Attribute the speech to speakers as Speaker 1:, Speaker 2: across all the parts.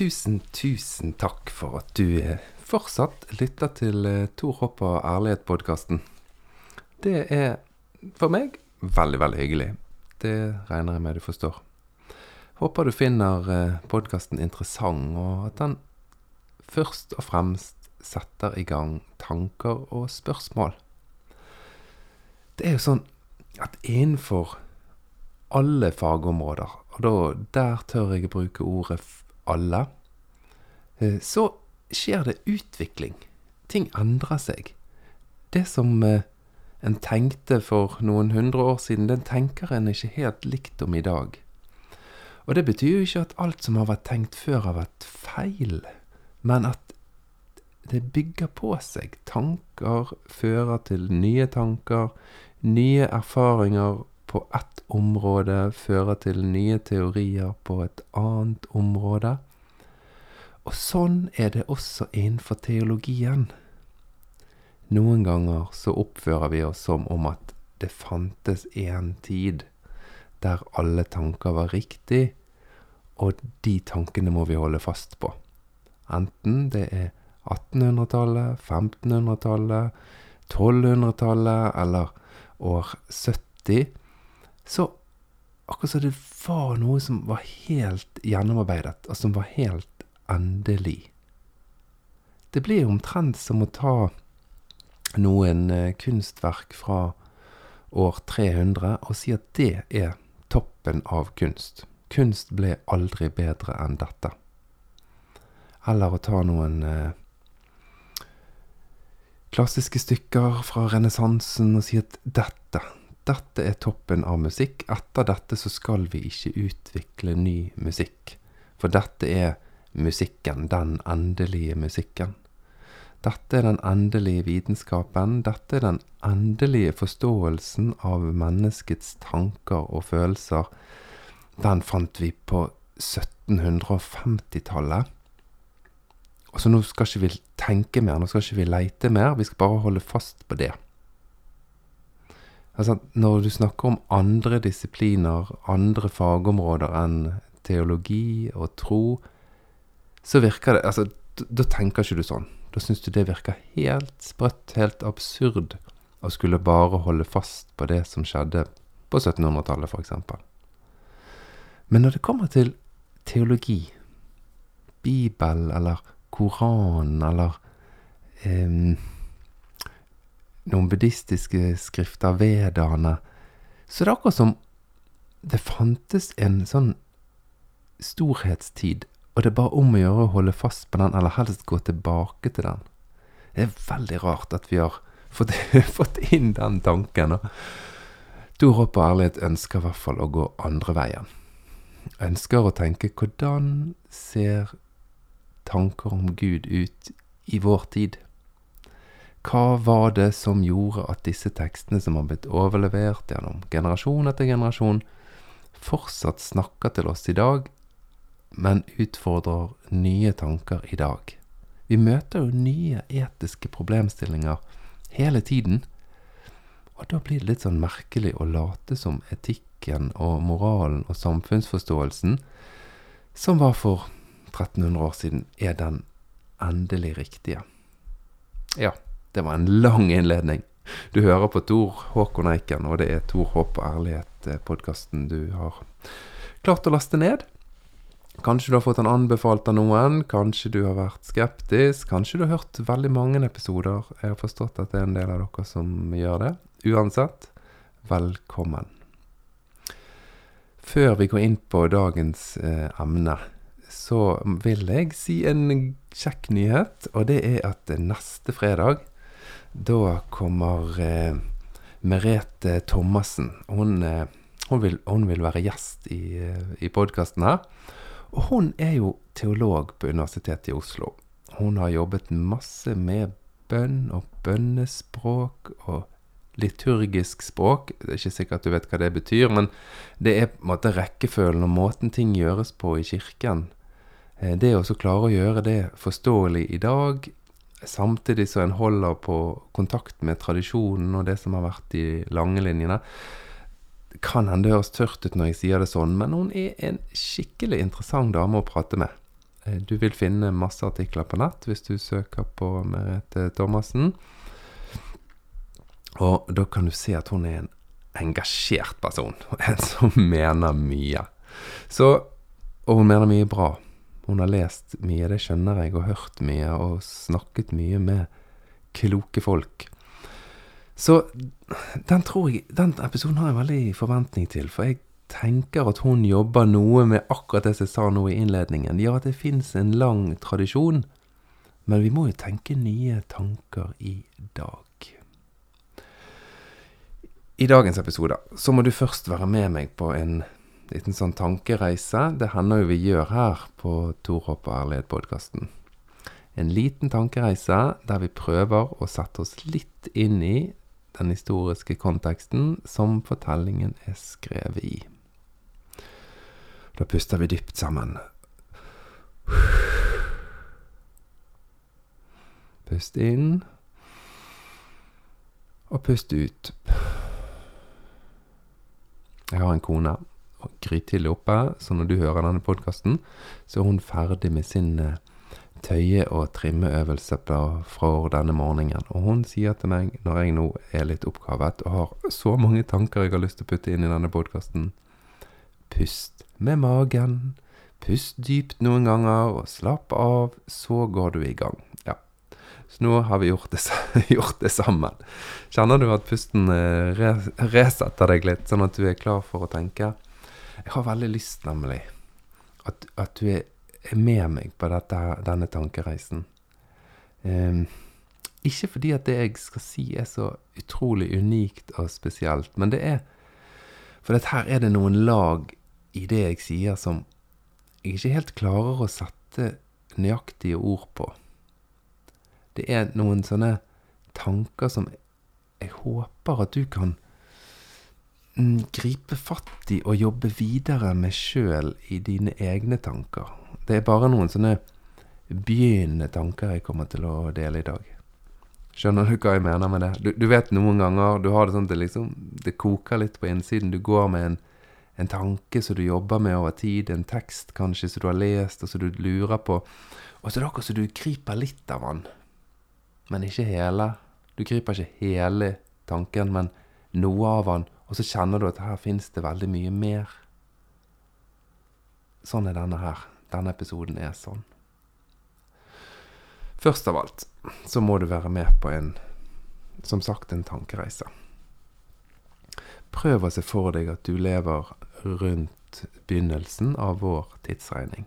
Speaker 1: tusen, tusen takk for at du eh, fortsatt lytter til eh, Tor Hopp og ærlighet-podkasten. Det er for meg veldig, veldig hyggelig. Det regner jeg med du forstår. Håper du finner eh, podkasten interessant, og at den først og fremst setter i gang tanker og spørsmål. Det er jo sånn at innenfor alle fagområder, og da, der tør jeg bruke ordet alle, eh, så skjer det utvikling. Ting endrer seg. Det som eh, en tenkte for noen hundre år siden, den tenker en ikke helt likt om i dag. Og det betyr jo ikke at alt som har vært tenkt før, har vært feil, men at det bygger på seg. Tanker fører til nye tanker. Nye erfaringer på ett område fører til nye teorier på et annet område. Og sånn er det også innenfor teologien. Noen ganger så oppfører vi oss som om at det fantes en tid der alle tanker var riktig, og de tankene må vi holde fast på. Enten det er 1800-tallet, 1500-tallet, 1200-tallet eller år 70, så akkurat som det var noe som var helt gjennomarbeidet, og som var helt endelig. Det blir omtrent som å ta noen eh, kunstverk fra år 300 og si at det er toppen av kunst. Kunst ble aldri bedre enn dette. Eller å ta noen eh, klassiske stykker fra renessansen og si at dette, dette er toppen av musikk. Etter dette så skal vi ikke utvikle ny musikk. For dette er musikken, den endelige musikken. Dette er den endelige vitenskapen. Dette er den endelige forståelsen av menneskets tanker og følelser. Den fant vi på 1750-tallet. Og så nå skal ikke vi tenke mer, nå skal ikke vi leite mer, vi skal bare holde fast på det. Altså, når du snakker om andre disipliner, andre fagområder enn teologi og tro, så virker det Altså, da tenker ikke du sånn. Da syns du det virker helt sprøtt, helt absurd, å skulle bare holde fast på det som skjedde på 1700-tallet, f.eks. Men når det kommer til teologi, Bibel eller Koranen eller eh, noen buddhistiske skrifter, vedaene, så det er akkurat som det fantes en sånn storhetstid, og det er bare om å gjøre å holde fast på den, eller helst gå tilbake til den. Det er veldig rart at vi har fått, fått inn den tanken. Stor håp og ærlighet ønsker i hvert fall å gå andre veien. Ønsker å tenke hvordan ser tanker om Gud ut i vår tid? Hva var det som gjorde at disse tekstene som har blitt overlevert gjennom generasjon etter generasjon, fortsatt snakker til oss i dag, men utfordrer nye tanker i dag? Vi møter jo nye etiske problemstillinger hele tiden, og da blir det litt sånn merkelig å late som etikken og moralen og samfunnsforståelsen, som var for 1300 år siden, er den endelig riktige. Ja, det var en lang innledning. Du hører på Tor Håkon Eiken, og det er Tor Håp og ærlighet-podkasten du har klart å laste ned. Kanskje du har fått den anbefalt av noen, kanskje du har vært skeptisk, kanskje du har hørt veldig mange episoder. Jeg har forstått at det er en del av dere som gjør det. Uansett, velkommen. Før vi går inn på dagens eh, emne, så vil jeg si en kjekk nyhet, og det er at neste fredag da kommer eh, Merete Thomassen. Hun, eh, hun, vil, hun, vil, være gjest i, eh, i podkasten her. Og hun er jo teolog på Universitetet i Oslo. Hun har jobbet masse med bønn og bønnespråk og liturgisk språk. Det er ikke sikkert du vet hva det betyr, men det er på en måte rekkefølgen og måten ting gjøres på i kirken. Eh, det å klare å gjøre det forståelig i dag, samtidig som en holder på kontakt med tradisjonen og det som har vært de lange linjene. Kan hende det høres tørt ut når jeg sier det sånn, men hun er en skikkelig interessant dame å prate med. Eh, du vil finne masse artikler på nett hvis du søker på Merete Thomassen. Og da kan du se at hun er en engasjert person. En som mener mye. Så, og hun mener mye bra. Hun har lest mye, det skjønner jeg, og hørt mye, og snakket mye med kloke folk. Så den tror jeg Den episoden har jeg veldig forventning til, for jeg tenker at hun jobber noe med akkurat det jeg sa nå i innledningen. Ja, at det fins en lang tradisjon, men vi må jo tenke nye tanker i dag. I dagens episode så må du først være med meg på en liten sånn tankereise. Det hender jo vi gjør her på Torhopp og ærlighet-podkasten. En liten tankereise der vi prøver å sette oss litt inn i den historiske konteksten som fortellingen er skrevet i. Da puster vi dypt sammen. Pust inn, og pust ut. Jeg har en kone, grytidlig oppe, så når du hører denne podkasten, så er hun ferdig med sin eh, tøye- og trimmeøvelse fra denne morgenen. Og hun sier til meg, når jeg nå er litt oppgavet og har så mange tanker jeg har lyst til å putte inn i denne podkasten Pust med magen. Pust dypt noen ganger, og slapp av. Så går du i gang. Ja. Så nå har vi gjort det, gjort det sammen. Kjenner du at pusten eh, resetter deg litt, sånn at du er klar for å tenke? Jeg har veldig lyst, nemlig, at, at du er, med meg på dette, denne tankereisen. Um, ikke fordi at det jeg skal si er så utrolig unikt og spesielt, men det er For her er det noen lag i det jeg sier som jeg ikke helt klarer å sette nøyaktige ord på. Det er noen sånne tanker som jeg håper at du kan mm, gripe fatt i og jobbe videre med sjøl i dine egne tanker. Det er bare noen sånne begynnende tanker jeg kommer til å dele i dag. Skjønner du hva jeg mener med det? Du, du vet noen ganger du har det sånn at det liksom Det koker litt på innsiden. Du går med en en tanke som du jobber med over tid, en tekst kanskje som du har lest, og som du lurer på. Og så er det akkurat som du kryper litt av den, men ikke hele. Du kryper ikke hele tanken, men noe av den, og så kjenner du at her fins det veldig mye mer. Sånn er denne her. Denne episoden er sånn. Først av alt så må du være med på en, som sagt, en tankereise. Prøv å se for deg at du lever rundt begynnelsen av vår tidsregning.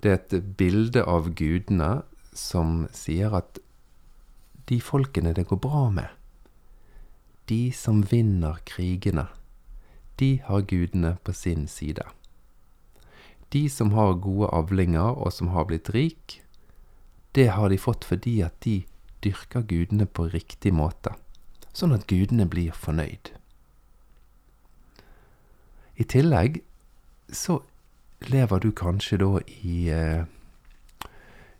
Speaker 1: Det er et bilde av gudene som sier at de folkene det går bra med, de som vinner krigene, de har gudene på sin side. De som har gode avlinger og som har blitt rik, det har de fått fordi at de dyrker gudene på riktig måte, sånn at gudene blir fornøyd. I tillegg så lever du kanskje da i eh,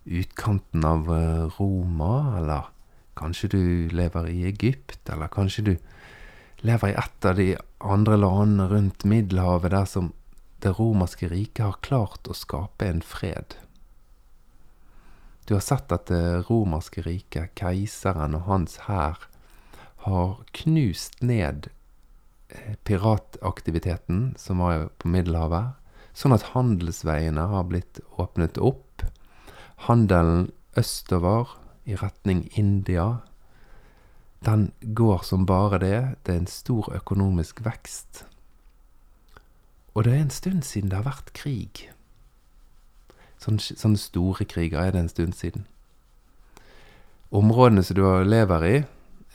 Speaker 1: utkanten av eh, Roma, eller kanskje du lever i Egypt, eller kanskje du lever i et av de andre landene rundt Middelhavet der som det romerske riket har klart å skape en fred. Du har sett at det romerske riket, keiseren og hans hær, har knust ned pirataktiviteten som var på Middelhavet, sånn at handelsveiene har blitt åpnet opp. Handelen østover i retning India, den går som bare det. Det er en stor økonomisk vekst. Og det er en stund siden det har vært krig. Sånne, sånne store kriger er det en stund siden. Områdene som du lever i,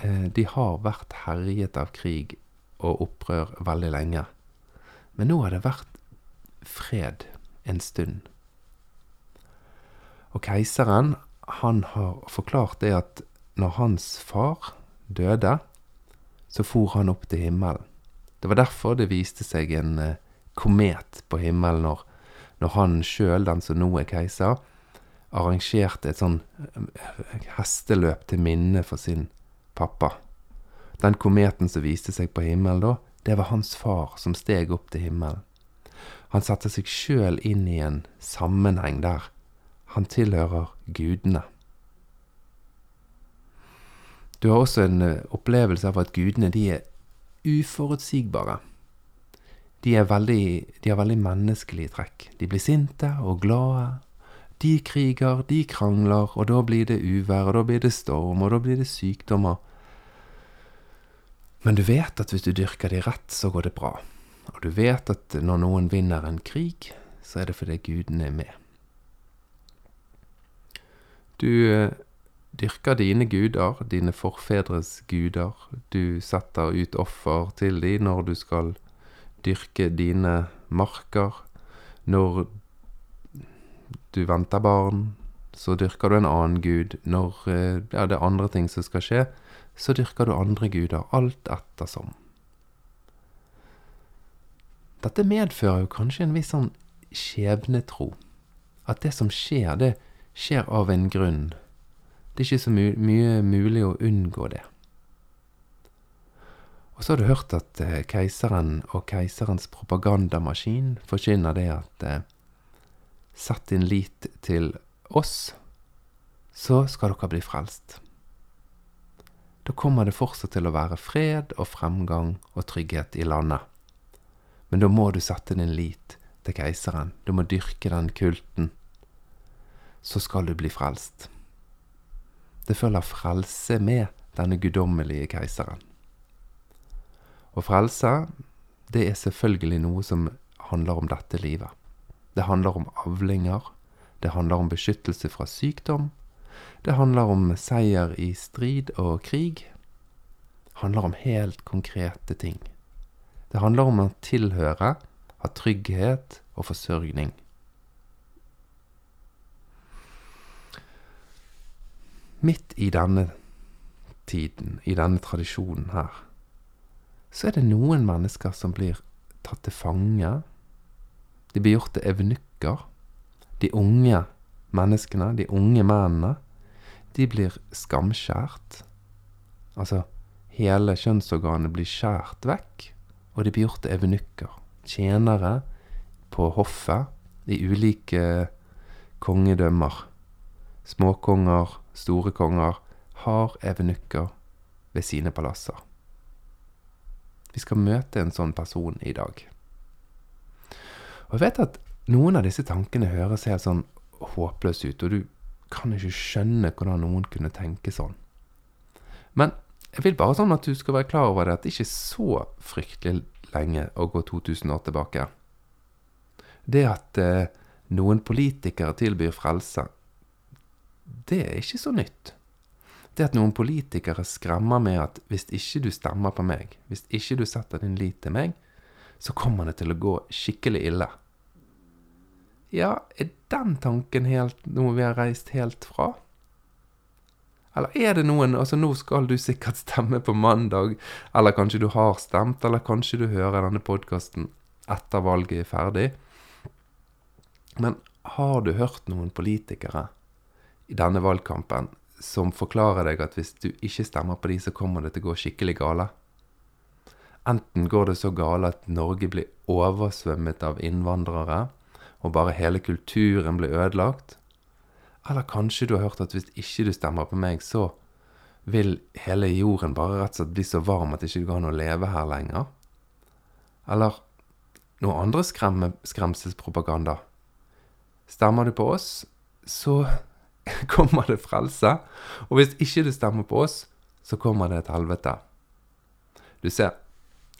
Speaker 1: eh, de har vært herjet av krig og opprør veldig lenge. Men nå har det vært fred en stund. Og keiseren, han har forklart det at når hans far døde, så for han opp til himmelen. Det var derfor det viste seg en eh, komet på himmelen når, når han sjøl, den som nå er keiser, arrangerte et sånn eh, hesteløp til minne for sin pappa. Den kometen som viste seg på himmelen da, det var hans far som steg opp til himmelen. Han satte seg sjøl inn i en sammenheng der han tilhører gudene. Du har også en eh, opplevelse av at gudene de er uforutsigbare. De, er veldig, de har veldig menneskelige trekk. De blir sinte og glade. De kriger, de krangler, og da blir det uvær, og da blir det storm, og da blir det sykdommer. Men du vet at hvis du dyrker de rett, så går det bra. Og du vet at når noen vinner en krig, så er det fordi gudene er med. Du eh, dyrker dine guder, dine forfedres guder. Du setter ut offer til dem når du skal dyrke dine marker. Når du venter barn, så dyrker du en annen gud. Når eh, ja, det er andre ting som skal skje, så dyrker du andre guder. Alt ettersom. Dette medfører jo kanskje en viss sånn skjebnetro. At det som skjer, det skjer av en grunn. Det er ikke så my mye mulig å unngå det. Og så har du hørt at eh, keiseren og keiserens propagandamaskin forkynner det at eh, Sett din lit til oss, så skal dere bli frelst. Da kommer det fortsatt til å være fred og fremgang og trygghet i landet. Men da må du sette din lit til keiseren. Du må dyrke den kulten. Så skal du bli frelst. Det følger frelse med denne guddommelige keiseren. Og frelse, det er selvfølgelig noe som handler om dette livet. Det handler om avlinger. Det handler om beskyttelse fra sykdom. Det handler om seier i strid og krig. Det handler om helt konkrete ting. Det handler om å tilhøre, ha trygghet og forsørgning. midt i denne tiden, i denne tradisjonen her, så er det noen mennesker som blir tatt til fange. De blir gjort til evnukker. De unge menneskene, de unge mennene, de blir skamskjært. Altså, hele kjønnsorganet blir skjært vekk, og de blir gjort til evnukker. Tjenere på hoffet i ulike kongedømmer. Småkonger, store konger, har evnukker ved sine palasser. Vi skal møte en sånn person i dag. Og jeg vet at noen av disse tankene høres helt sånn håpløse ut, og du kan ikke skjønne hvordan noen kunne tenke sånn. Men jeg vil bare sånn at du skal være klar over det at det ikke er så fryktelig lenge å gå 2000 år tilbake. Det at eh, noen politikere tilbyr frelse, det er ikke så nytt. Det at noen politikere skremmer med at hvis ikke du stemmer på meg, hvis ikke du setter din lit til meg, så kommer det til å gå skikkelig ille. Ja, er den tanken helt noe vi har reist helt fra? Eller er det noen Altså, nå skal du sikkert stemme på mandag, eller kanskje du har stemt, eller kanskje du hører denne podkasten etter valget er ferdig. Men har du hørt noen politikere i denne valgkampen som forklarer deg at hvis du ikke stemmer på de, så kommer det til å gå skikkelig gale. Enten går det så gale at Norge blir oversvømmet av innvandrere, og bare hele kulturen blir ødelagt. Eller kanskje du har hørt at hvis ikke du stemmer på meg, så vil hele jorden bare rett og slett bli så varm at det ikke går an å leve her lenger. Eller noe andre skremselspropaganda. Stemmer du på oss, så kommer det frelse. Og hvis ikke det stemmer på oss, så kommer det et helvete. Du ser,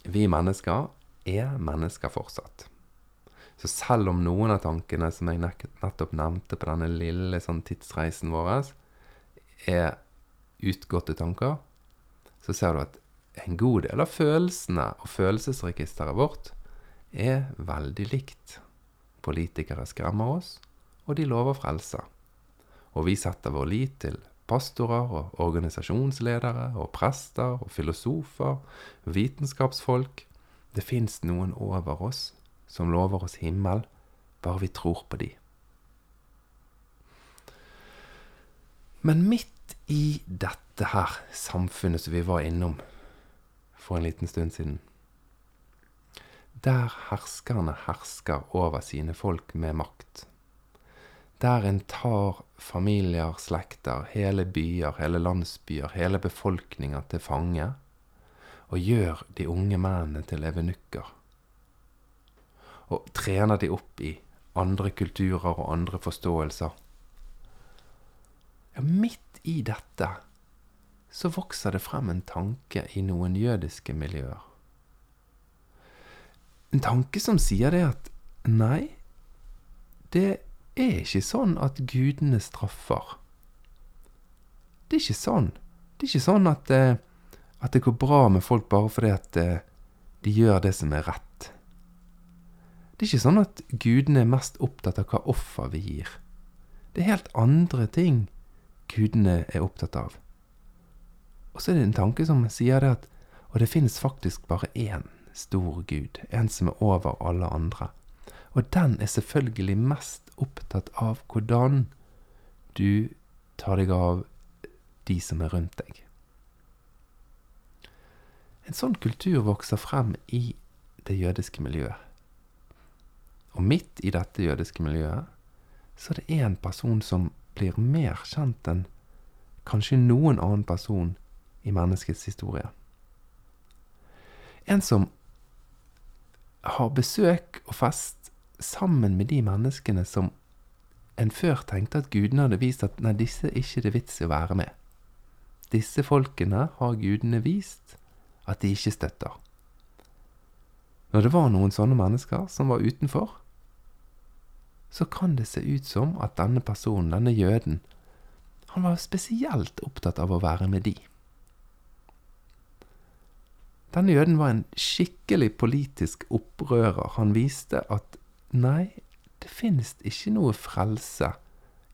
Speaker 1: vi mennesker er mennesker fortsatt. Så selv om noen av tankene som jeg nettopp nevnte på denne lille sånn tidsreisen vår, er utgåtte tanker, så ser du at en god del av følelsene og følelsesregisteret vårt er veldig likt. Politikere skremmer oss, og de lover frelse og vi setter vår lit til pastorer og organisasjonsledere og prester og filosofer, vitenskapsfolk. Det fins noen over oss som lover oss himmel, bare vi tror på de. Men midt i dette her samfunnet som vi var innom for en liten stund siden, der herskerne hersker over sine folk med makt. Der en tar familier, slekter, hele byer, hele landsbyer, hele befolkninga til fange, og gjør de unge mennene til evenukker. Og trener de opp i andre kulturer og andre forståelser. Ja, midt i dette så vokser det frem en tanke i noen jødiske miljøer. En tanke som sier det at nei, det er ikke sånn at gudene straffer. Det er ikke sånn. Det er ikke sånn at, eh, at det går bra med folk bare fordi at eh, de gjør det som er rett. Det er ikke sånn at gudene er mest opptatt av hva offer vi gir. Det er helt andre ting gudene er opptatt av. Og så er det en tanke som sier det at Og det finnes faktisk bare én stor Gud, en som er over alle andre. Og den er selvfølgelig mest opptatt av hvordan du tar deg av de som er rundt deg. En sånn kultur vokser frem i det jødiske miljøet. Og midt i dette jødiske miljøet så er det én person som blir mer kjent enn kanskje noen annen person i menneskets historie. En som har besøk og fest sammen med de menneskene som en før tenkte at gudene hadde vist at nei, disse er ikke det vits i å være med. Disse folkene har gudene vist at de ikke støtter. Når det var noen sånne mennesker som var utenfor, så kan det se ut som at denne personen, denne jøden, han var spesielt opptatt av å være med de. Denne jøden var en skikkelig politisk opprører. Han viste at nei, det finnes ikke noe frelse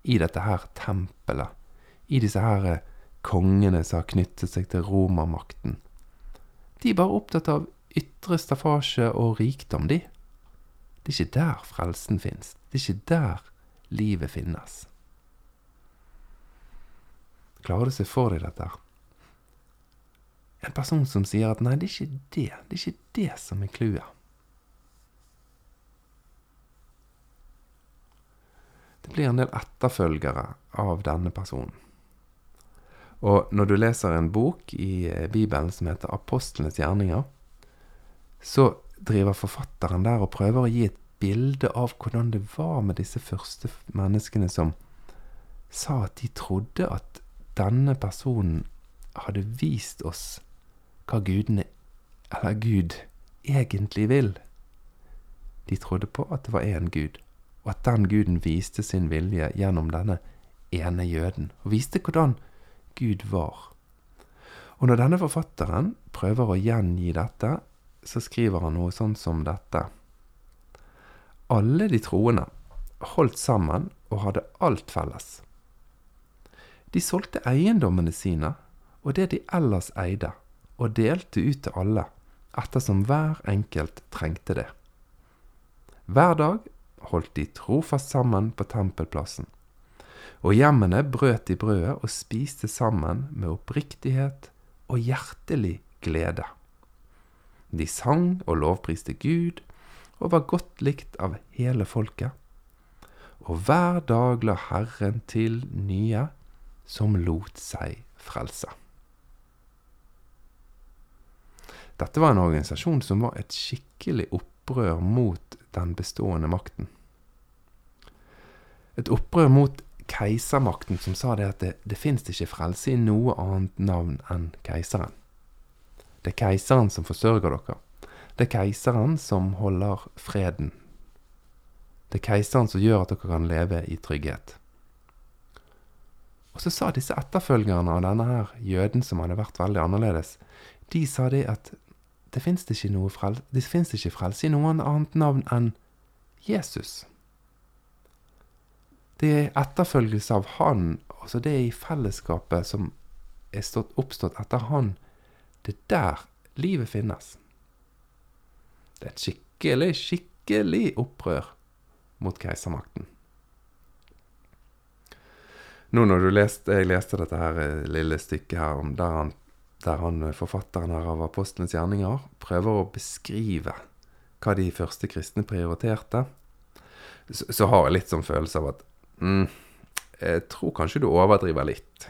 Speaker 1: i dette her tempelet, i disse her eh, kongene som har knyttet seg til romermakten. De er bare opptatt av ytre staffasje og rikdom, de. Det er ikke der frelsen finnes. Det er ikke der livet finnes. Klarer du å se for deg dette? En person som sier at nei, det er ikke det. Det er ikke det som er clouet. Det blir en del etterfølgere av denne personen. Og når du leser en bok i eh, Bibelen som heter Apostlenes gjerninger, så driver forfatteren der og prøver å gi et bilde av hvordan det var med disse første menneskene som sa at de trodde at denne personen hadde vist oss hva gudene, eller Gud, egentlig vil. De trodde på at det var én Gud, og at den guden viste sin vilje gjennom denne ene jøden, og viste hvordan Gud var. Og når denne forfatteren prøver å gjengi dette, så skriver han noe sånn som dette. Alle de troende holdt sammen og hadde alt felles. De solgte eiendommene sine og det de ellers eide, og delte ut til alle, ettersom hver enkelt trengte det. Hver dag holdt de trofast sammen på tempelplassen, og hjemmene brøt de brødet og spiste sammen med oppriktighet og hjertelig glede. De sang og lovpriste Gud og var godt likt av hele folket. Og hver dag la Herren til nye som lot seg frelse. Dette var en organisasjon som var et skikkelig opprør mot den bestående makten. Et opprør mot keisermakten som sa det at det, det fins ikke frelse i noe annet navn enn keiseren. Det er keiseren som forsørger dere. Det er keiseren som holder freden. Det er keiseren som gjør at dere kan leve i trygghet. Og så sa disse etterfølgerne av denne her jøden som hadde vært veldig annerledes, de sa det at det fins ikke frelse, det i noen annet navn enn Jesus. Det er etterfølgelse av Han, altså det er i fellesskapet som er stått, oppstått etter Han. Det er der livet finnes. Det er et skikkelig, skikkelig opprør mot keisermakten. Nå når du leste, jeg leste dette her eh, lille stykket her om der han der han, eh, forfatteren her av Apostlenes gjerninger prøver å beskrive hva de første kristne prioriterte, så, så har jeg litt sånn følelse av at mm, jeg tror kanskje du overdriver litt.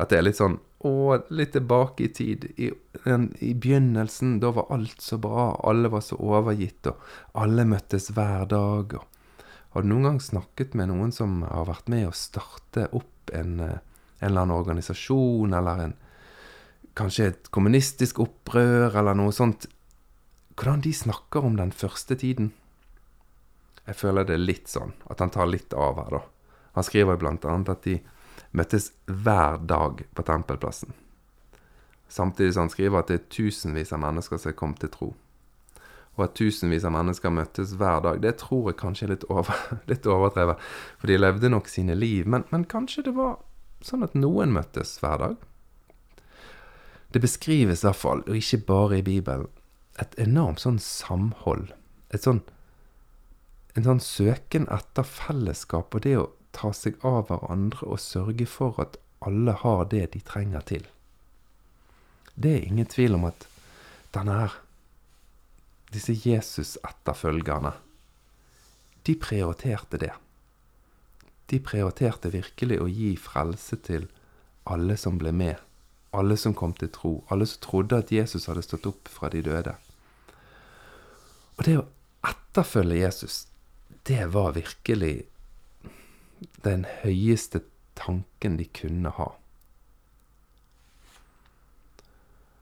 Speaker 1: At det er litt sånn Å, litt tilbake i tid. I, I, begynnelsen, da var alt så bra. Alle var så overgitt, og alle møttes hver dag. Og har du noen gang snakket med noen som har vært med å starte opp en, eh, en eller annen organisasjon, eller en Kanskje et kommunistisk opprør, eller noe sånt. Hvordan de snakker om den første tiden. Jeg føler det er litt sånn, at han tar litt av her, da. Han skriver annet at de møttes hver dag på Tempelplassen. Samtidig som han skriver at det er tusenvis av mennesker som er kommet til tro. Og at tusenvis av mennesker møttes hver dag, det tror jeg kanskje er litt, over, litt overdrevet. For de levde nok sine liv, men, men kanskje det var sånn at noen møttes hver dag? Det beskrives i hvert fall, og ikke bare i Bibelen, et enormt sånn samhold. Et sånn En sånn søken etter fellesskap og det å ta seg av hverandre og sørge for at alle har det de trenger til. Det er ingen tvil om at denne her Disse Jesus-etterfølgerne, de prioriterte det. De prioriterte virkelig å gi frelse til alle som ble med. Alle som kom til tro. Alle som trodde at Jesus hadde stått opp fra de døde. Og det å etterfølge Jesus, det var virkelig den høyeste tanken de kunne ha.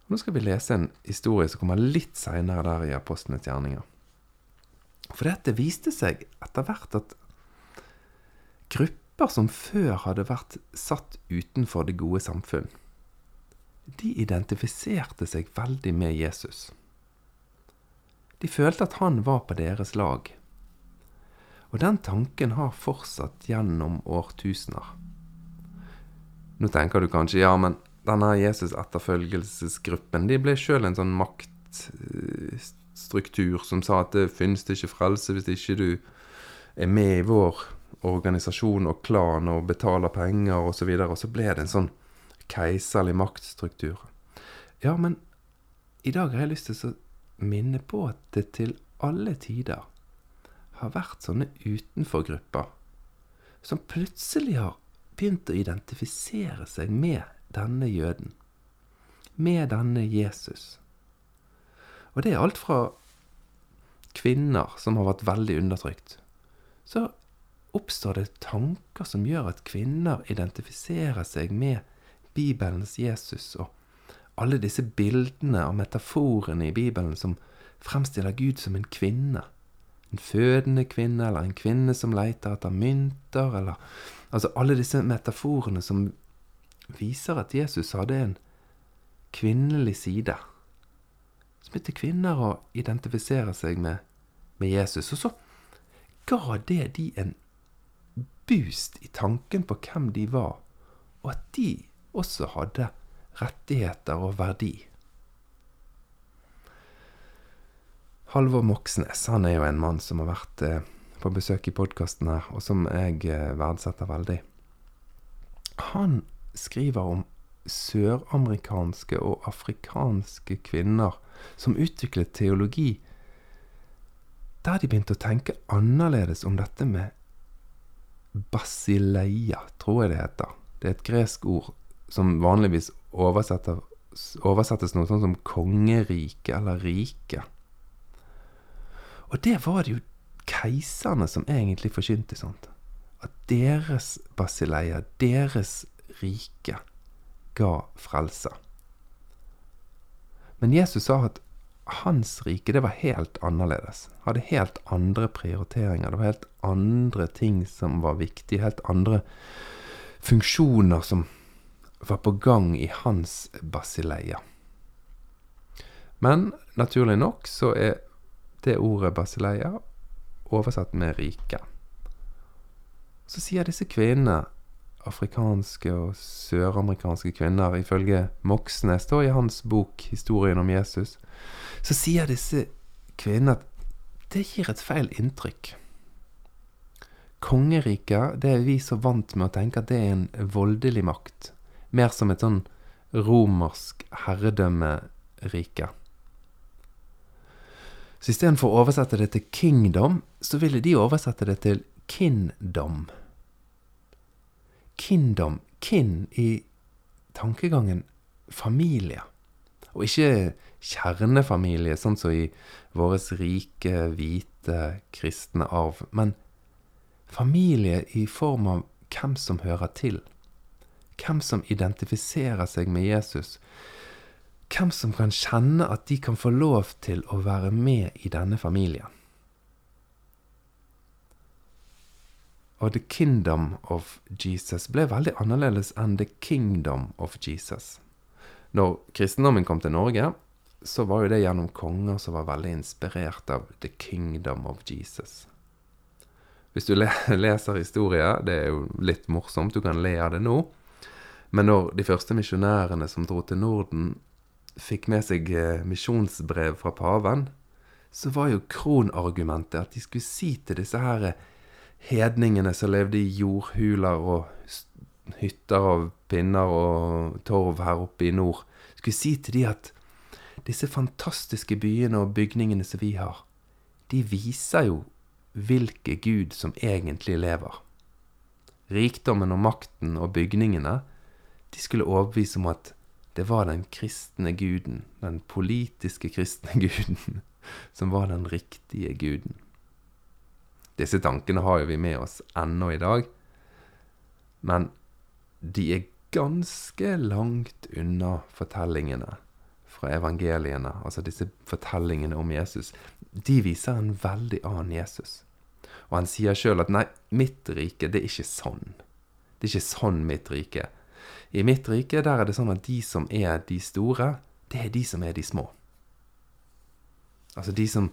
Speaker 1: Nå skal vi lese en historie som kommer litt seinere der i Apostlenes gjerninger. For dette viste seg etter hvert at grupper som før hadde vært satt utenfor det gode samfunn, de identifiserte seg veldig med Jesus. De følte at han var på deres lag. Og den tanken har fortsatt gjennom årtusener. Nå tenker du kanskje ja, men denne Jesus-etterfølgelsesgruppen de ble sjøl en sånn maktstruktur som sa at det finnes ikke frelse hvis ikke du er med i vår organisasjon og klan og betaler penger osv. Og, så videre, og så ble det en sånn keiserlig maktstruktur. Ja, men i dag har jeg lyst til å minne på at det til alle tider har vært sånne utenforgrupper som plutselig har begynt å identifisere seg med denne jøden. Med denne Jesus. Og det er alt fra kvinner som har vært veldig undertrykt. Så oppstår det tanker som gjør at kvinner identifiserer seg med Bibelens Jesus og alle disse bildene og metaforene i Bibelen som fremstiller Gud som en kvinne en fødende kvinne, eller en kvinne som leter etter mynter, eller Altså alle disse metaforene som viser at Jesus hadde en kvinnelig side. Som begynte kvinner å identifisere seg med, med Jesus. Og så ga det de en boost i tanken på hvem de var, og at de også hadde rettigheter og verdi. Halvor Moxnes han er jo en mann som har vært eh, på besøk i podkasten her, og som jeg eh, verdsetter veldig. Han skriver om søramerikanske og afrikanske kvinner som utviklet teologi der de begynte å tenke annerledes om dette med basileia, tror jeg det heter. Det er et gresk ord som vanligvis oversettes noe sånn som kongerike eller rike. Og det var det jo keiserne som egentlig forkynte sånt. At deres basileier, deres rike, ga frelse. Men Jesus sa at hans rike, det var helt annerledes. Hadde helt andre prioriteringer. Det var helt andre ting som var viktige. Helt andre funksjoner som var på gang i hans basileia. Men naturlig nok så er det ordet basileia, oversatt med rike. Så sier disse kvinnene, afrikanske og søramerikanske kvinner, ifølge Moxnes da i hans bok 'Historien om Jesus', så sier disse kvinnene at det gir et feil inntrykk. Kongeriket, det er vi så vant med å tenke at det er en voldelig makt. Mer som et sånn romersk herredømmerike. Så istedenfor å oversette det til kingdom, så ville de oversette det til 'kindom'. Kindom. kin i tankegangen familie. Og ikke kjernefamilie, sånn som i vår rike, hvite, kristne arv. Men familie i form av hvem som hører til. Hvem som identifiserer seg med Jesus. Hvem som kan kjenne at de kan få lov til å være med i denne familien. Og The Kingdom of Jesus ble veldig annerledes enn The Kingdom of Jesus. Når kristendommen kom til Norge, så var jo det gjennom konger som var veldig inspirert av The Kingdom of Jesus. Hvis du leser historie, det er jo litt morsomt, du kan le av det nå. Men når de første misjonærene som dro til Norden, fikk med seg eh, misjonsbrev fra paven, så var jo kronargumentet at de skulle si til disse her hedningene som levde i jordhuler og hytter av pinner og torv her oppe i nord, skulle si til de at disse fantastiske byene og bygningene som vi har, de viser jo hvilke Gud som egentlig lever. Rikdommen og makten og bygningene, de skulle overbevise om at det var den kristne guden, den politiske kristne guden, som var den riktige guden. Disse tankene har jo vi med oss ennå i dag, men de er ganske langt unna fortellingene fra evangeliene, altså disse fortellingene om Jesus. De viser en veldig annen Jesus. Og han sier sjøl at nei, mitt rike, det er ikke sånn. Det er ikke sånn mitt rike. I mitt rike, der er det sånn at de som er de store, det er de som er de små. Altså de som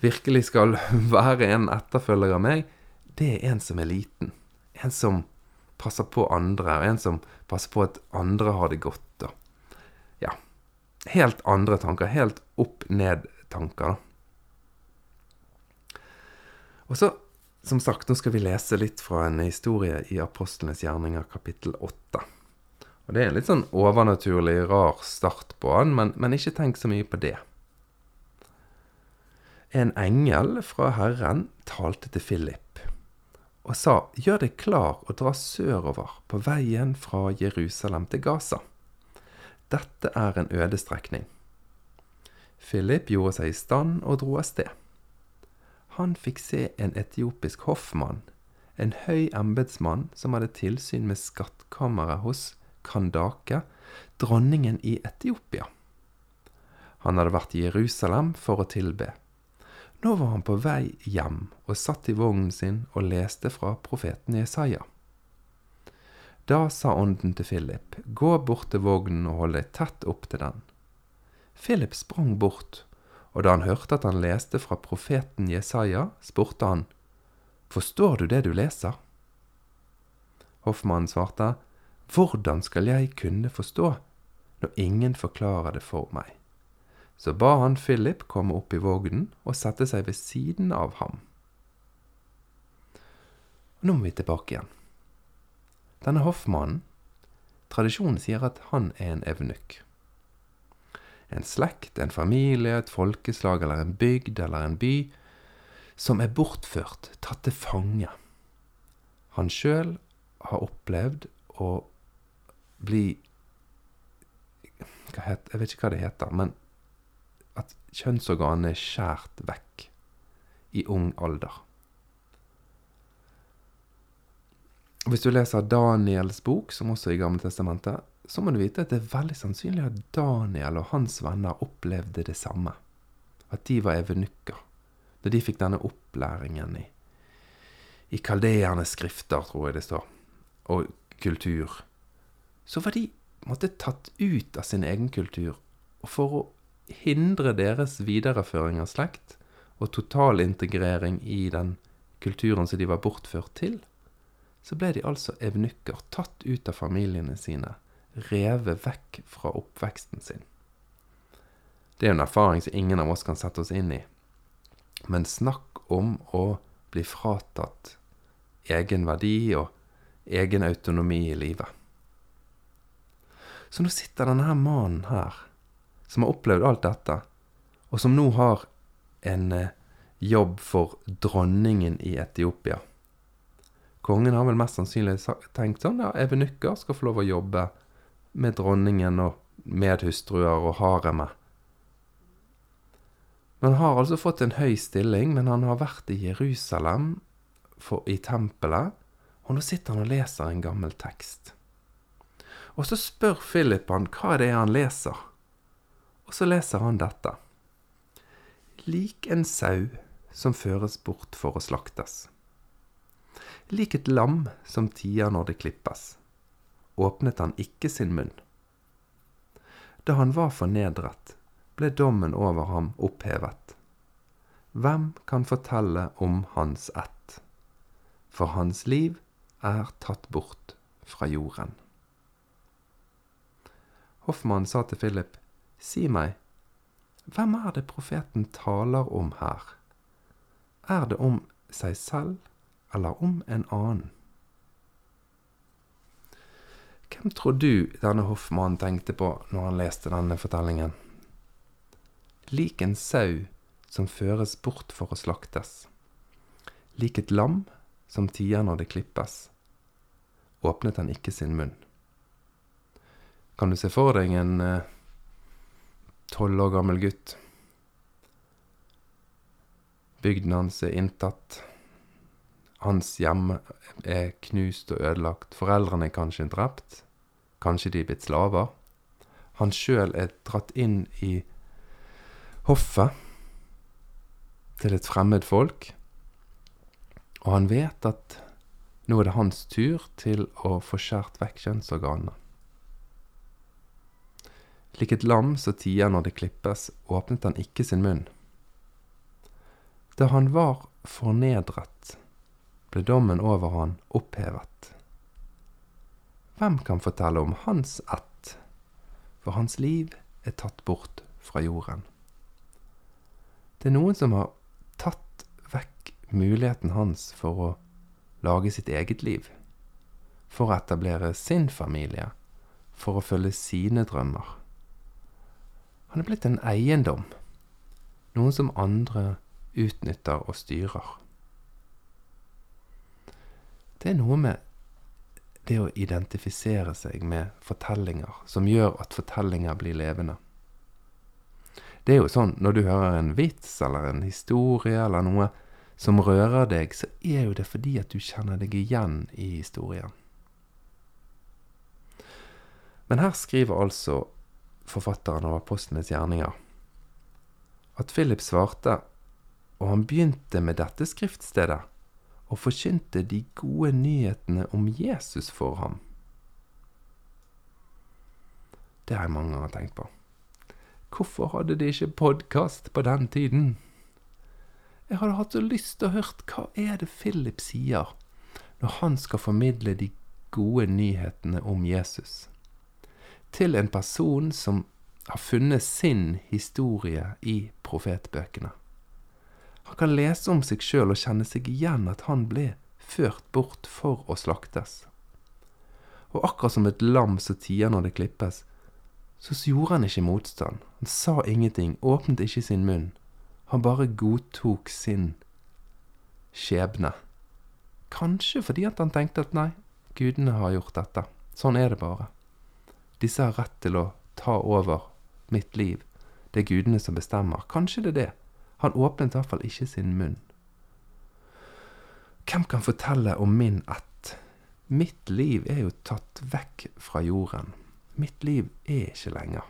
Speaker 1: virkelig skal være en etterfølger av meg, det er en som er liten. En som passer på andre, og en som passer på at andre har det godt. Og ja, helt andre tanker. Helt opp-ned-tanker. Og så, som sagt, nå skal vi lese litt fra en historie i Apostlenes gjerninger, kapittel 8. Og Det er en litt sånn overnaturlig, rar start på han, men, men ikke tenk så mye på det. En engel fra Herren talte til Philip og sa, Gjør deg klar og dra sørover på veien fra Jerusalem til Gaza. Dette er en øde strekning. Philip gjorde seg i stand og dro av sted. Han fikk se en etiopisk hoffmann, en høy embetsmann som hadde tilsyn med skattkammeret hos Kandake, dronningen i Etiopia. Han hadde vært i Jerusalem for å tilbe. Nå var han på vei hjem og satt i vognen sin og leste fra profeten Jesaja. Da sa ånden til Philip, gå bort til vognen og hold deg tett opp til den. Philip sprang bort, og da han hørte at han leste fra profeten Jesaja, spurte han, Forstår du det du leser? Hoffmannen svarte, Hvordan skal jeg kunne forstå, når ingen forklarer det for meg? Så ba han Philip komme opp i vognen og sette seg ved siden av ham. Nå må vi tilbake igjen. Denne hoffmannen Tradisjonen sier at han er en evnukk. En slekt, en familie, et folkeslag eller en bygd eller en by som er bortført, tatt til fange. Han sjøl har opplevd å bli het, Jeg vet ikke hva det heter, men at kjønnsorganet er skjært vekk i ung alder. Hvis du leser Daniels bok, som også er i Gamle Testamentet, så må du vite at det er veldig sannsynlig at Daniel og hans venner opplevde det samme. At de var evenukker. Da de fikk denne opplæringen i, i kaldeernes skrifter, tror jeg det står, og kultur, så var de måtte tatt ut av sin egen kultur. Og for å hindre deres videreføring av slekt og totalintegrering i den kulturen som de var bortført til, så ble de altså evnukker, tatt ut av familiene sine, revet vekk fra oppveksten sin. Det er en erfaring som ingen av oss kan sette oss inn i. Men snakk om å bli fratatt egen verdi og egen autonomi i livet. Så nå sitter denne her mannen her som har opplevd alt dette, og som nå har en eh, jobb for dronningen i Etiopia. Kongen har vel mest sannsynlig tenkt sånn ja, evenykker skal få lov å jobbe med dronningen og medhustruer og haremet. Men han har altså fått en høy stilling, men han har vært i Jerusalem, for, i tempelet, og nå sitter han og leser en gammel tekst. Og så spør Philip han hva det er han leser, og så leser han dette. Lik en sau som føres bort for å slaktes. Lik et lam som tier når det klippes, åpnet han ikke sin munn. Da han var fornedret, ble dommen over ham opphevet. Hvem kan fortelle om hans ett? For hans liv er tatt bort fra jorden. Hoffmann sa til Philip, Si meg, hvem er det profeten taler om her? Er det om seg selv eller om en annen? Hvem tror du denne hoffmannen tenkte på når han leste denne fortellingen? lik en sau som føres bort for å slaktes, lik et lam som tier når det klippes, åpnet han ikke sin munn. Kan du se for deg en eh, tolv år gammel gutt? Bygden hans er inntatt. Hans hjem er knust og ødelagt. Foreldrene er kanskje drept. Kanskje de er blitt slaver. Han sjøl er dratt inn i hoffet til et fremmed folk, og han vet at nå er det hans tur til å få skjært vekk kjønnsorganene. Lik et lam som tier når det klippes, åpnet han ikke sin munn. Da han var fornedret, ble dommen over han opphevet. Hvem kan fortelle om hans ett, for hans liv er tatt bort fra jorden? Det er noen som har tatt vekk muligheten hans for å lage sitt eget liv. For å etablere sin familie. For å følge sine drømmer. Han er blitt en eiendom. Noen som andre utnytter og styrer. Det er noe med det å identifisere seg med fortellinger som gjør at fortellinger blir levende. Det er jo sånn når du hører en vits eller en historie eller noe som rører deg, så er jo det fordi at du kjenner deg igjen i historien. Men her skriver altså forfatteren av Apostlenes gjerninger at Philip svarte, og han begynte med dette skriftstedet, og forkynte de gode nyhetene om Jesus for ham. Det har jeg mange ganger tenkt på. Hvorfor hadde de ikke podkast på den tiden? Jeg hadde hatt så lyst til å høre hva er det Philip sier når han skal formidle de gode nyhetene om Jesus til en person som har funnet sin historie i profetbøkene. Han kan lese om seg sjøl og kjenne seg igjen at han ble ført bort for å slaktes. Og akkurat som et lam som tier når det klippes, så gjorde han ikke motstand. Han sa ingenting, åpnet ikke sin munn. Han bare godtok sin skjebne. Kanskje fordi at han tenkte at nei, gudene har gjort dette. Sånn er det bare. Disse har rett til å ta over mitt liv. Det er gudene som bestemmer. Kanskje det er det. Han åpnet i hvert fall ikke sin munn. Hvem kan fortelle om min ett? Mitt liv er jo tatt vekk fra jorden. Mitt liv er ikke lenger.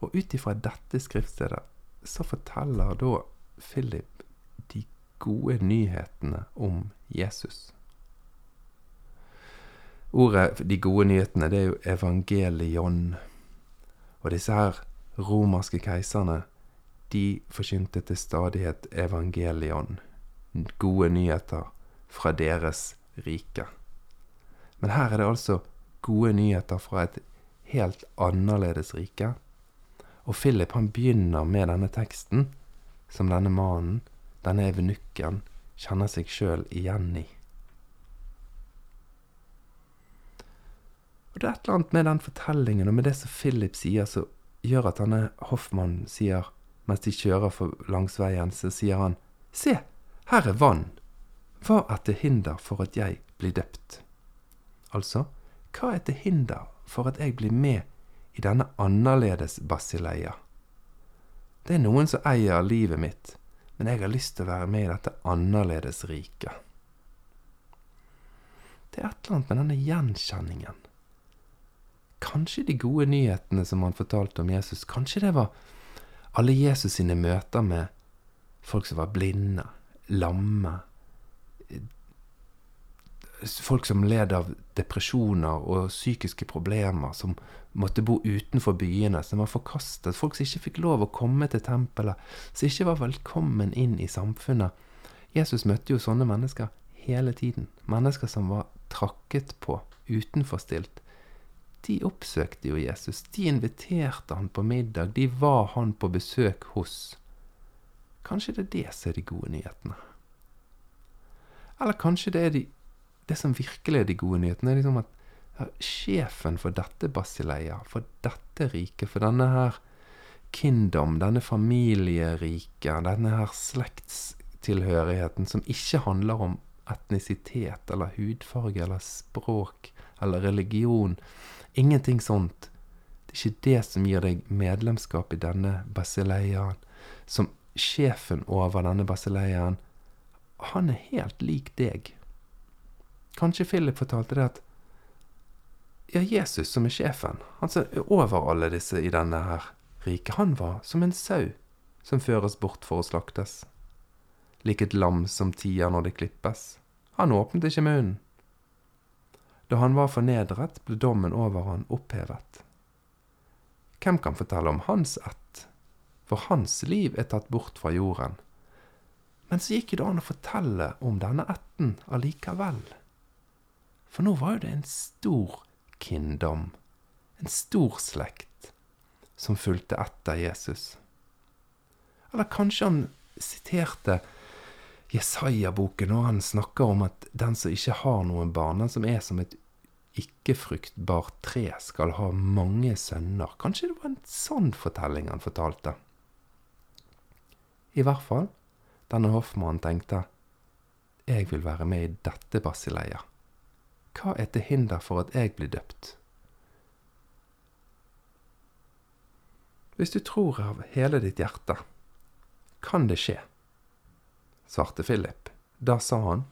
Speaker 1: Og ut ifra dette skriftstedet så forteller da Philip de gode nyhetene om Jesus. Ordet 'de gode nyhetene' det er jo evangelion. Og disse her romerske keiserne, de forkynte til stadighet evangelion. Gode nyheter fra deres rike. Men her er det altså gode nyheter fra et helt annerledes rike. Og Philip han begynner med denne teksten, som denne mannen, denne evenukken, kjenner seg sjøl igjen i. Og Det er et eller annet med den fortellingen og med det som Philip sier, som gjør at denne Hoffmann sier mens de kjører for langs veien, så sier han, Se, her er vann. Hva er til hinder for at jeg blir døpt? Altså, hva er til hinder for at jeg blir med i denne annerledes basileia? Det er noen som eier livet mitt, men jeg har lyst til å være med i dette annerledes riket. Det er et eller annet med denne gjenkjenningen. Kanskje de gode nyhetene som han fortalte om Jesus, kanskje det var alle Jesus sine møter med folk som var blinde, lamme, folk som led av depresjoner og psykiske problemer, som måtte bo utenfor byene, som var forkastet, folk som ikke fikk lov å komme til tempelet, som ikke var velkommen inn i samfunnet. Jesus møtte jo sånne mennesker hele tiden. Mennesker som var trakket på, utenforstilt. De oppsøkte jo Jesus. De inviterte han på middag. De var han på besøk hos. Kanskje det er det som er de gode nyhetene. Eller kanskje det er de det som virkelig er de gode nyhetene, er liksom at ja, sjefen for dette basileia, for dette riket, for denne her kingdom, denne familieriket, denne her slektstilhørigheten, som ikke handler om etnisitet eller hudfarge eller språk eller religion. Ingenting sånt. Det er ikke det som gir deg medlemskap i denne basileiaen. Som sjefen over denne basileiaen, han er helt lik deg. Kanskje Philip fortalte det at ja, Jesus som er sjefen, han som er over alle disse i denne her riket, han var som en sau som føres bort for å slaktes. Lik et lam som tier når det klippes. Han åpnet ikke munnen. Da han var fornedret, ble dommen over han opphevet. Hvem kan fortelle om hans ett? For hans liv er tatt bort fra jorden. Men så gikk det an å fortelle om denne ætten allikevel. For nå var jo det en stor kinndom, en stor slekt, som fulgte etter Jesus. Eller kanskje han siterte Jesaja-boken når han snakker om at den som ikke har noen barn, den som er som et ikke-fruktbart tre, skal ha mange sønner. Kanskje det var en sånn fortelling han fortalte. I hvert fall, denne hoffmannen tenkte jeg vil være med i dette basileiet. Hva er til hinder for at jeg blir døpt? Hvis du tror av hele ditt hjerte, kan det skje, svarte Philip. Da sa han,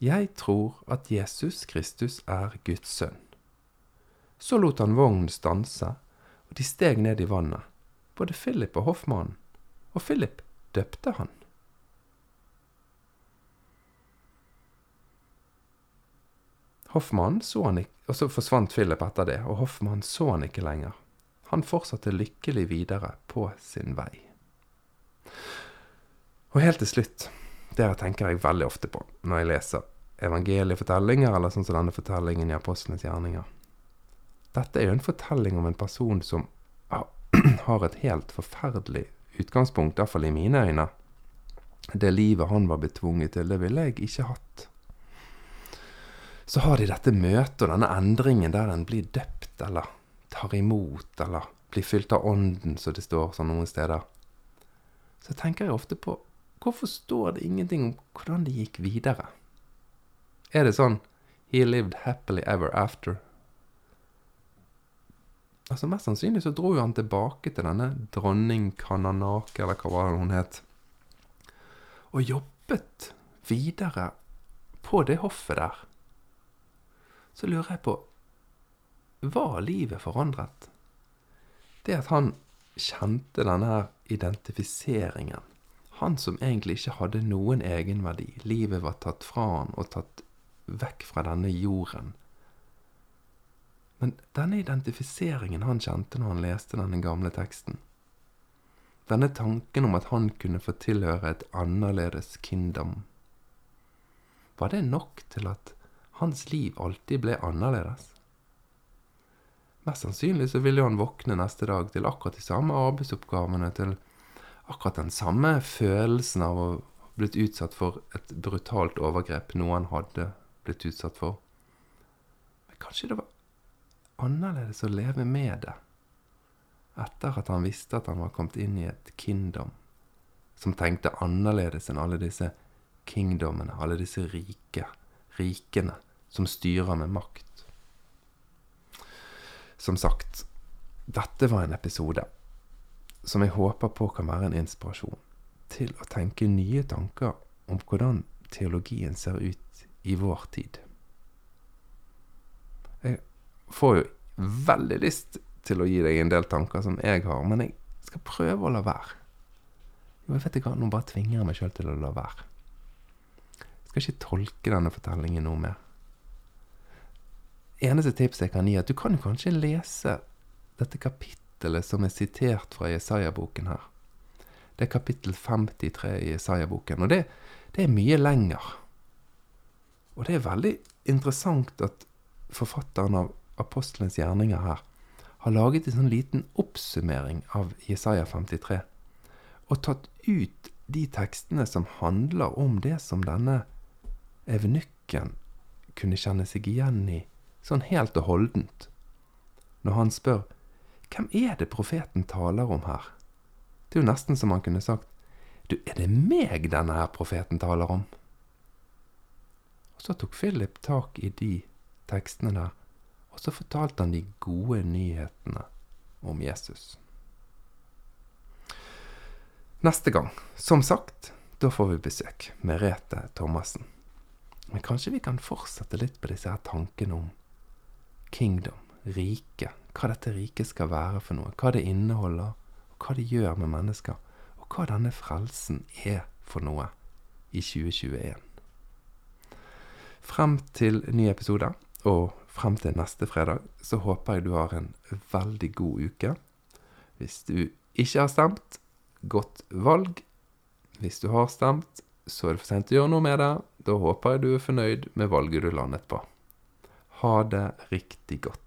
Speaker 1: Jeg tror at Jesus Kristus er Guds sønn. Så lot han vognen stanse, og de steg ned i vannet, både Philip og hoffmannen, og Philip døpte han. Hoffmann så han ikke, og så forsvant Philip etter det, og Hoffmann så han ikke lenger. Han fortsatte lykkelig videre på sin vei. Og helt til slutt, det tenker jeg veldig ofte på når jeg leser evangeliefortellinger, eller sånn som denne fortellingen i Apostlenes gjerninger. Dette er jo en fortelling om en person som har et helt forferdelig utgangspunkt, iallfall i mine øyne. Det livet han var betvunget til, det ville jeg ikke hatt så har de dette møtet og denne endringen der en blir døpt, eller tar imot, eller blir fylt av Ånden, som det står sånn noen steder. Så tenker jeg ofte på hvorfor står det ingenting om hvordan det gikk videre? Er det sånn He lived happily ever after? Altså Mest sannsynlig så dro jo han tilbake til denne dronning Kananake, eller hva var det hun het, og jobbet videre på det hoffet der så lurer jeg på Var livet forandret? Det at han kjente denne her identifiseringen. Han som egentlig ikke hadde noen egenverdi. Livet var tatt fra han og tatt vekk fra denne jorden. Men denne identifiseringen han kjente når han leste denne gamle teksten, denne tanken om at han kunne få tilhøre et annerledes kingdom, var det nok til at hans liv alltid ble annerledes. Mest sannsynlig så ville han våkne neste dag til akkurat de samme arbeidsoppgavene, til akkurat den samme følelsen av å blitt utsatt for et brutalt overgrep noe han hadde blitt utsatt for. Men kanskje det var annerledes å leve med det. etter at han visste at han var kommet inn i et kingdom som tenkte annerledes enn alle disse kingdommene, alle disse rike, rikene som styrer med makt. Som sagt, dette var en episode som jeg håper på kan være en inspirasjon til å tenke nye tanker om hvordan teologien ser ut i vår tid. Jeg får jo veldig lyst til å gi deg en del tanker som jeg har, men jeg skal prøve å la være. Jo, jeg vet ikke, Nå bare tvinger jeg meg sjøl til å la være. Jeg skal ikke tolke denne fortellingen noe mer. Eneste tips jeg kan gi, er at du kan jo kanskje lese dette kapittelet som er sitert fra Jesaja-boken her. Det er kapittel 53 i Jesaja-boken, og det, det er mye lenger. Og det er veldig interessant at forfatteren av apostelens gjerninger her har laget en sånn liten oppsummering av Jesaja 53, og tatt ut de tekstene som handler om det som denne evnukken kunne kjenne seg igjen i, sånn helt og holdent, når han spør hvem er det profeten taler om her? Det er jo nesten som han kunne sagt du, er det meg denne her profeten taler om? Og så tok Philip tak i de tekstene der og så fortalte han de gode nyhetene om Jesus. Neste gang, som sagt, da får vi besøk. Merete Thomassen. Men kanskje vi kan fortsette litt på disse her tankene om kingdom, rike. Hva dette riket skal være for noe. Hva det inneholder, og hva det gjør med mennesker. Og hva denne frelsen er for noe i 2021. Frem til ny episode, og frem til neste fredag, så håper jeg du har en veldig god uke. Hvis du ikke har stemt, godt valg. Hvis du har stemt, så er det for sent å gjøre noe med det. Da håper jeg du er fornøyd med valget du landet på. Ha det riktig godt.